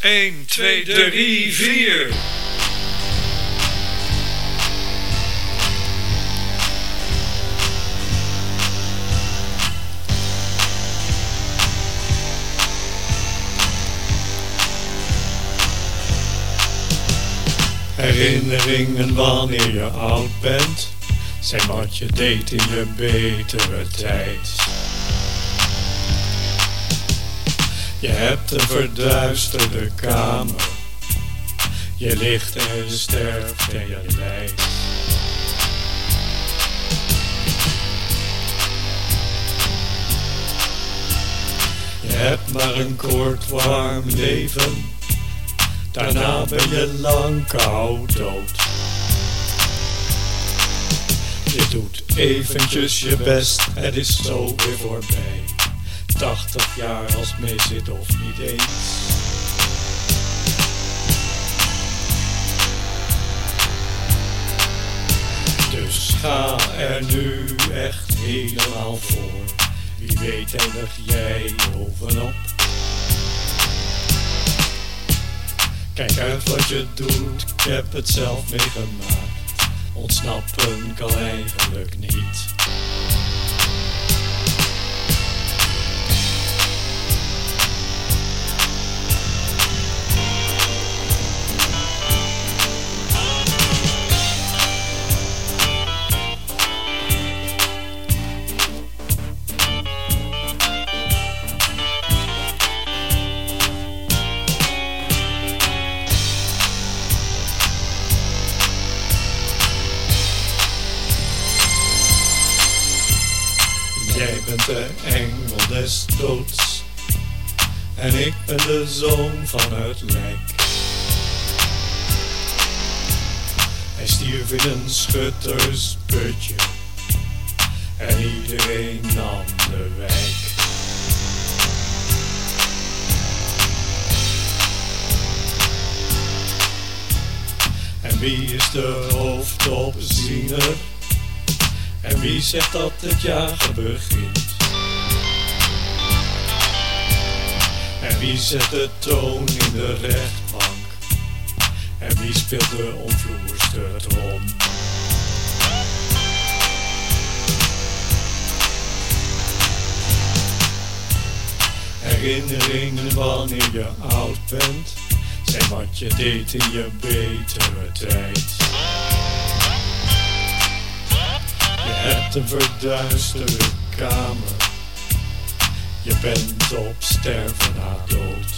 1, 2, 3, 4. Herinneringen wanneer je oud bent, zijn wat je deed in je betere tijd. Je hebt een verduisterde kamer, je ligt en je sterft en je lijdt. Je hebt maar een kort warm leven Daarna ben je lang koud dood. Je doet eventjes je best, het is zo weer voorbij. 80 jaar als mee zit of niet eens. Dus ga er nu echt helemaal voor. Wie weet eindig jij bovenop. Kijk uit wat je doet, ik heb het zelf meegemaakt. Ontsnappen kan eigenlijk niet. De engel des doods. En ik ben de zoon van het lijk. Hij stierf in een schuttersputje. En iedereen nam de wijk. En wie is de hoofdopziener? En wie zegt dat het jagen begint? En wie zet de toon in de rechtbank? En wie speelt de omvloerste trom? Herinneringen wanneer je oud bent, zijn wat je deed in je betere tijd. Je hebt een verduisterde kamer. Je bent op sterven na dood.